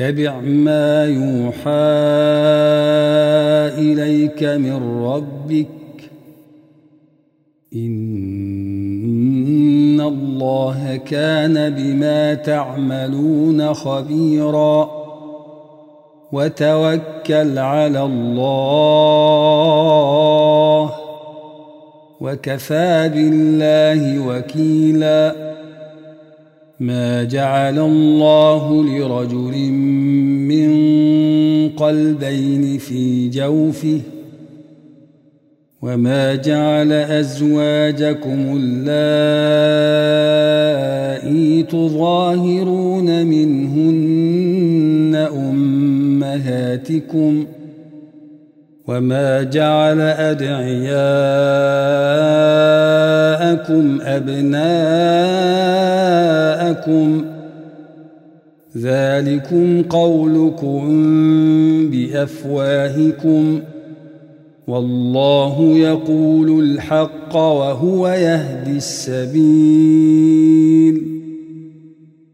اتبع ما يوحى إليك من ربك. إن الله كان بما تعملون خبيرا. وتوكل على الله. وكفى بالله وكيلاً. ما جعل الله لرجل من قلبين في جوفه وما جعل أزواجكم اللائي تظاهرون منهن أمهاتكم وما جعل ادعياءكم ابناءكم ذلكم قولكم بافواهكم والله يقول الحق وهو يهدي السبيل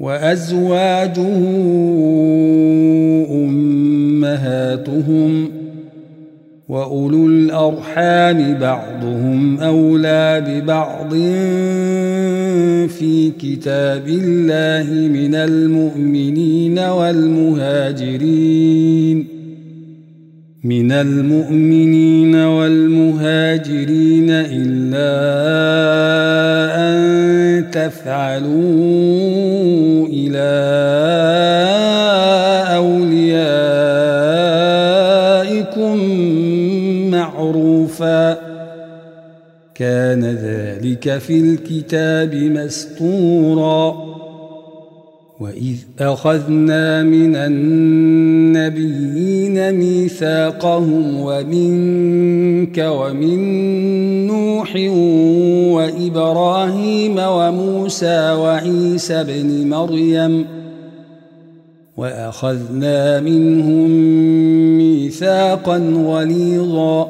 وأزواجه أمهاتهم وأولو الأرحام بعضهم أولى ببعض في كتاب الله من المؤمنين والمهاجرين من المؤمنين والمهاجرين إلا أن تفعلوا كان ذلك في الكتاب مستورا. وإذ أخذنا من النبيين ميثاقهم ومنك ومن نوح وإبراهيم وموسى وعيسى بن مريم. وأخذنا منهم ميثاقا غليظا.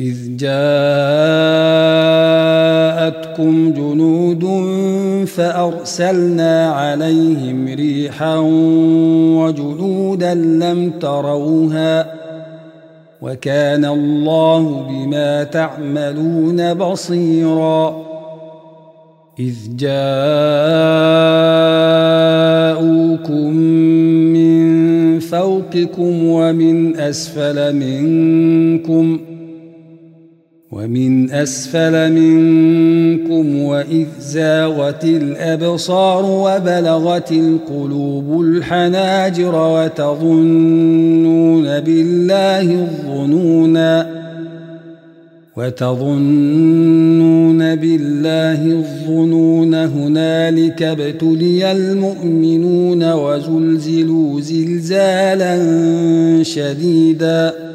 إذ جاءتكم جنود فأرسلنا عليهم ريحا وجنودا لم تروها وكان الله بما تعملون بصيرا إذ جاءوكم من فوقكم ومن أسفل منكم ۖ ومن أسفل منكم وإذ زاغت الأبصار وبلغت القلوب الحناجر وتظنون بالله الظنونا وتظنون بالله الظنون هنالك ابتلي المؤمنون وزلزلوا زلزالا شديدا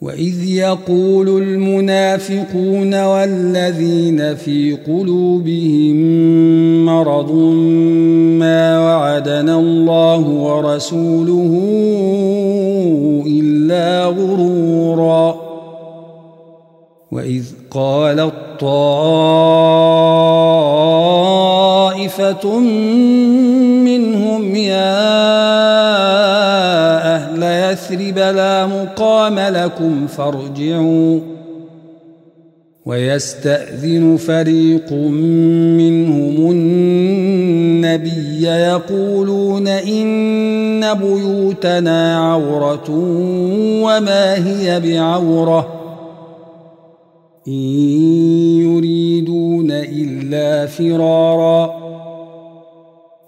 واذ يقول المنافقون والذين في قلوبهم مرض ما وعدنا الله ورسوله الا غرورا وإذ قالت طائفة يثرب لا مقام لكم فارجعوا. ويستأذن فريق منهم النبي يقولون إن بيوتنا عورة وما هي بعورة. إن يريدون إلا فرارا.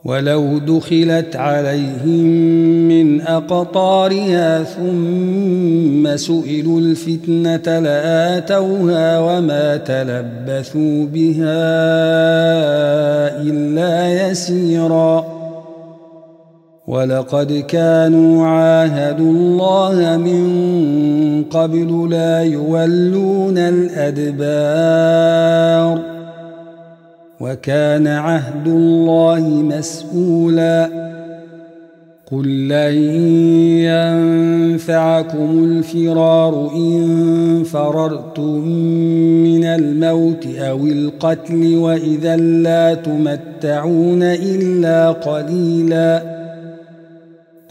ولو دخلت عليهم من أقطارها ثم سئلوا الفتنة لآتوها وما تلبثوا بها إلا يسيراً. ولقد كانوا عاهدوا الله من قبل لا يولون الأدبار. وكان عهد الله مسؤولا. قل لن ينفعكم الفرار إن فررتم من الموت أو القتل وإذا لا تمتعون إلا قليلاً.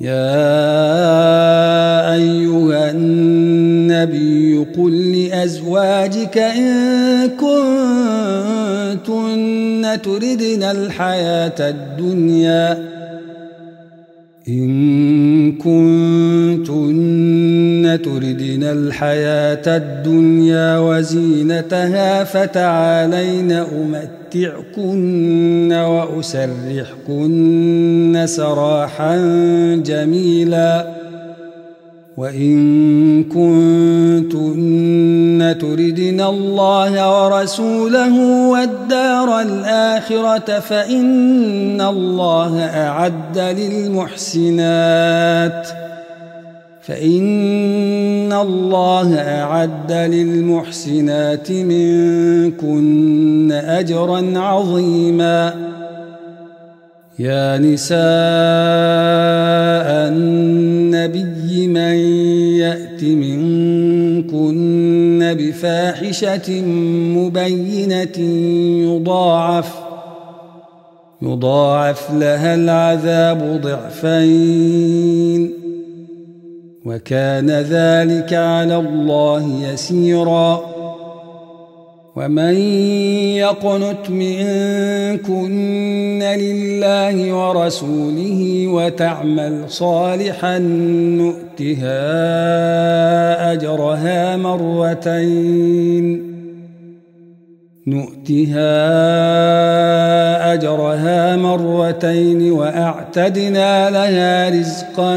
يا أيها النبي قل لأزواجك إن كنتن تردن الحياة الدنيا إن كنتن تردن الحياة الدنيا وزينتها فتعالين أمتعكن وأسرحكن سراحا جميلاً وإن كنتن تردن الله ورسوله والدار الآخرة فإن الله أعد للمحسنات فإن الله أعد للمحسنات منكن أجرا عظيما. يا نساء النبي من يأت منكن بفاحشة مبينة يضاعف يضاعف لها العذاب ضعفين. وكان ذلك على الله يسيراً. ومن يقنت منكن لله ورسوله وتعمل صالحا نؤتها أجرها مرتين. نؤتها أجرها مرتين وأعتدنا لها رزقا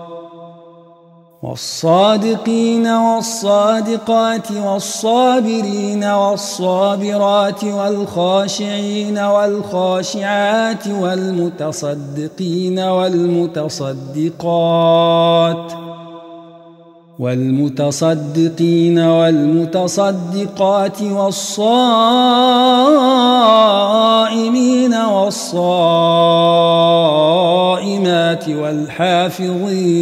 والصادقين والصادقات والصابرين والصابرات والخاشعين والخاشعات والمتصدقين والمتصدقات والمتصدقين والمتصدقات والصائمين والصائمات والحافظين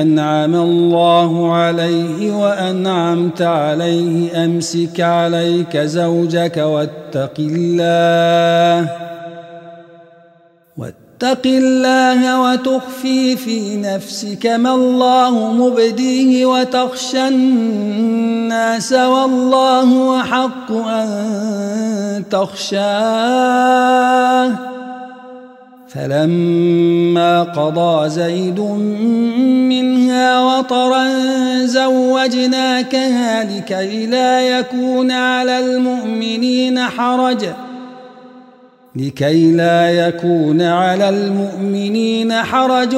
أنعم الله عليه وأنعمت عليه أمسك عليك زوجك واتق الله اتق الله وتخفي في نفسك ما الله مبديه وتخشى الناس والله أحق أن تخشاه. فلما قضى زيد منها وطرا زوجناكها لكي لا يكون على المؤمنين حرج ۖ لكي لا يكون على المؤمنين حرج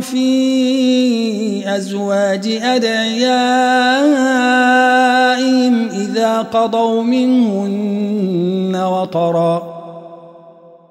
في أزواج أدعيائهم إذا قضوا منهن وطرا.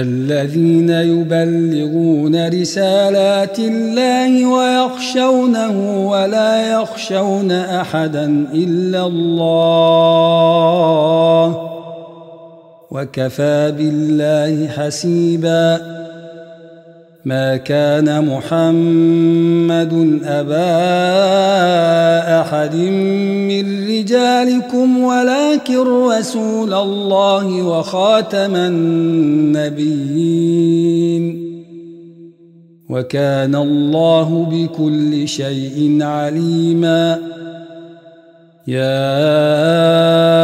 الذين يبلغون رسالات الله ويخشونه ولا يخشون أحدا إلا الله وكفى بالله حسيباً ما كان محمد أبا أحد من رجالكم ولكن رسول الله وخاتم النبيين وكان الله بكل شيء عليما يا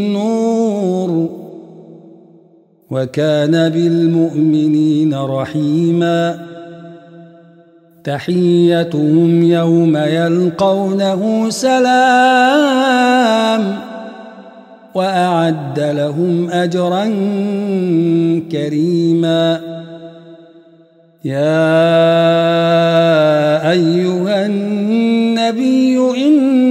وكان بالمؤمنين رحيماً. تحيتهم يوم يلقونه سلام وأعد لهم أجرا كريما. يا أيها النبي أنا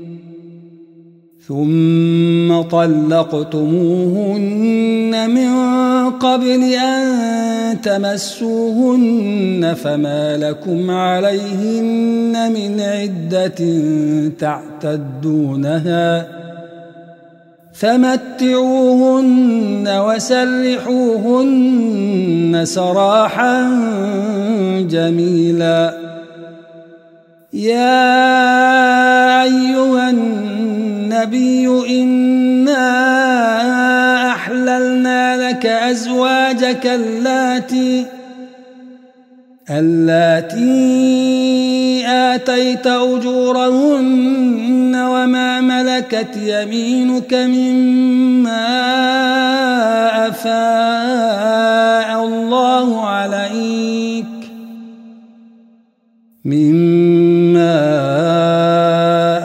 ثم طلقتموهن من قبل أن تمسوهن فما لكم عليهن من عدة تعتدونها فمتعوهن وسرحوهن سراحا جميلا يا أيها النبي إنا أحللنا لك أزواجك اللاتي اللاتي آتيت أجورهن وما ملكت يمينك مما أفاء الله عليك مما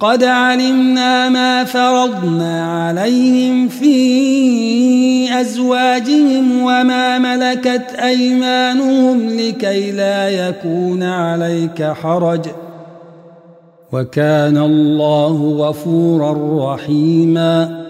قد علمنا ما فرضنا عليهم في أزواجهم وما ملكت أيمانهم لكي لا يكون عليك حرج وكان الله غفورا رحيماً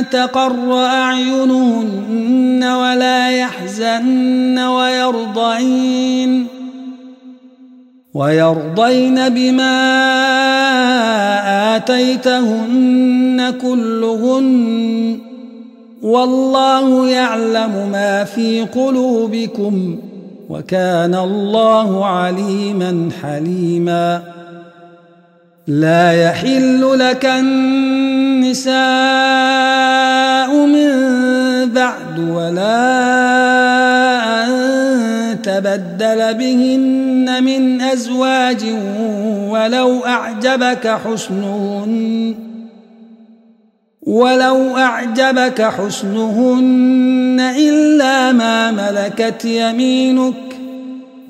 تقر أعينهن ولا يحزن ويرضين ويرضين بما آتيتهن كلهن والله يعلم ما في قلوبكم وكان الله عليما حليما لا يحل لك النساء من بعد ولا أن تبدل بهن من أزواج ولو أعجبك حسنهن ولو أعجبك حسنهن إلا ما ملكت يمينك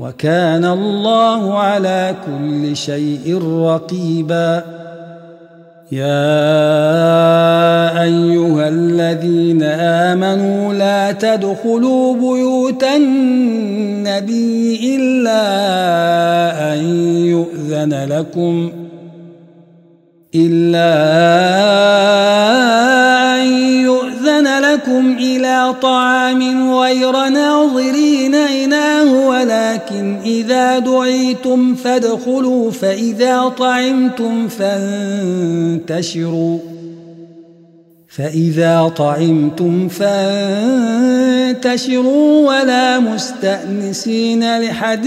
وكان الله على كل شيء رقيبا. يا أيها الذين آمنوا لا تدخلوا بيوت النبي إلا أن يؤذن لكم إلا أن يؤذن لكم إلى طعام غير ناظرين إناه ولكن إذا دعيتم فادخلوا فإذا طعمتم فانتشروا. فإذا طعمتم فانتشروا ولا مستأنسين لحديث.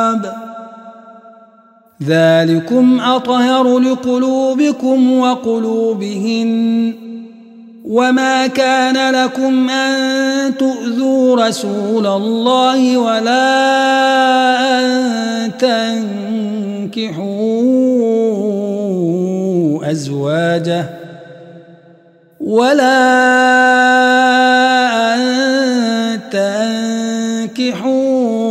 ذلكم أطهر لقلوبكم وقلوبهن وما كان لكم أن تؤذوا رسول الله ولا أن تنكحوا أزواجه ولا أن تنكحوا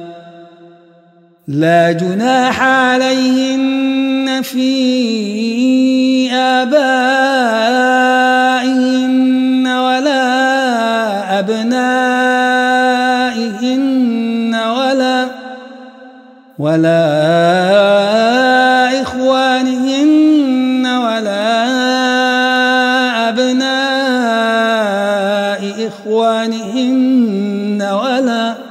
لا جناح عليهن في آبائهن ولا أبنائهن ولا ولا إخوانهن ولا أبناء إخوانهن ولا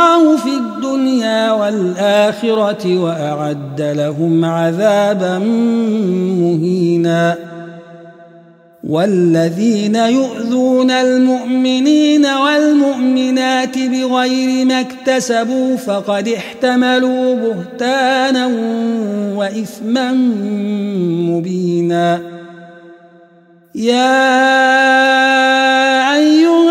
والآخرة وأعد لهم عذابا مهيناً. والذين يؤذون المؤمنين والمؤمنات بغير ما اكتسبوا فقد احتملوا بهتانا وإثما مبينا. يا أيها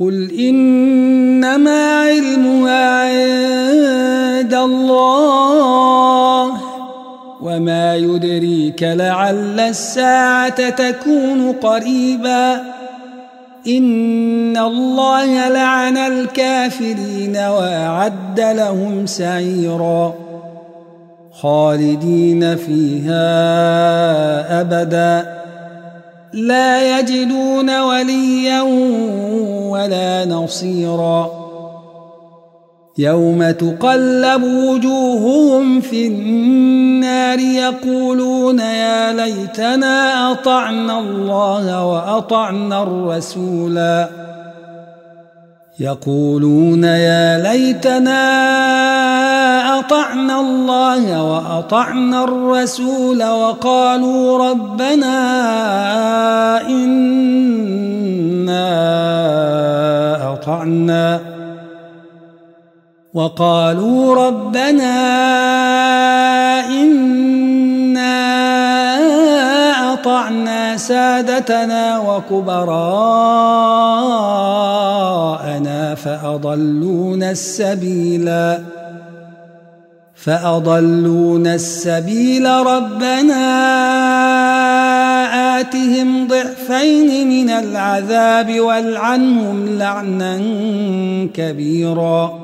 قل إنما علمها عند الله وما يدريك لعل الساعة تكون قريبا إن الله لعن الكافرين وأعد لهم سعيرا خالدين فيها أبداً لا يجدون وليا ولا نصيرا. يوم تقلب وجوههم في النار يقولون يا ليتنا أطعنا الله وأطعنا الرسولا. يقولون يا ليتنا أطعنا الله وأطعنا الرسول وقالوا ربنا إنا أطعنا وقالوا ربنا إنا أطعنا سادتنا وكبراءنا فأضلونا السبيلا فأضلون السبيل ربنا. آتهم ضعفين من العذاب والعنهم لعنا كبيراً.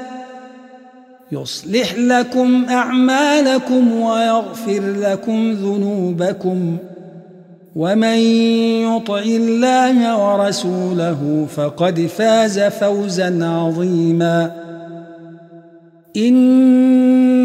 يصلح لكم أعمالكم ويغفر لكم ذنوبكم ومن يطع الله ورسوله فقد فاز فوزا عظيما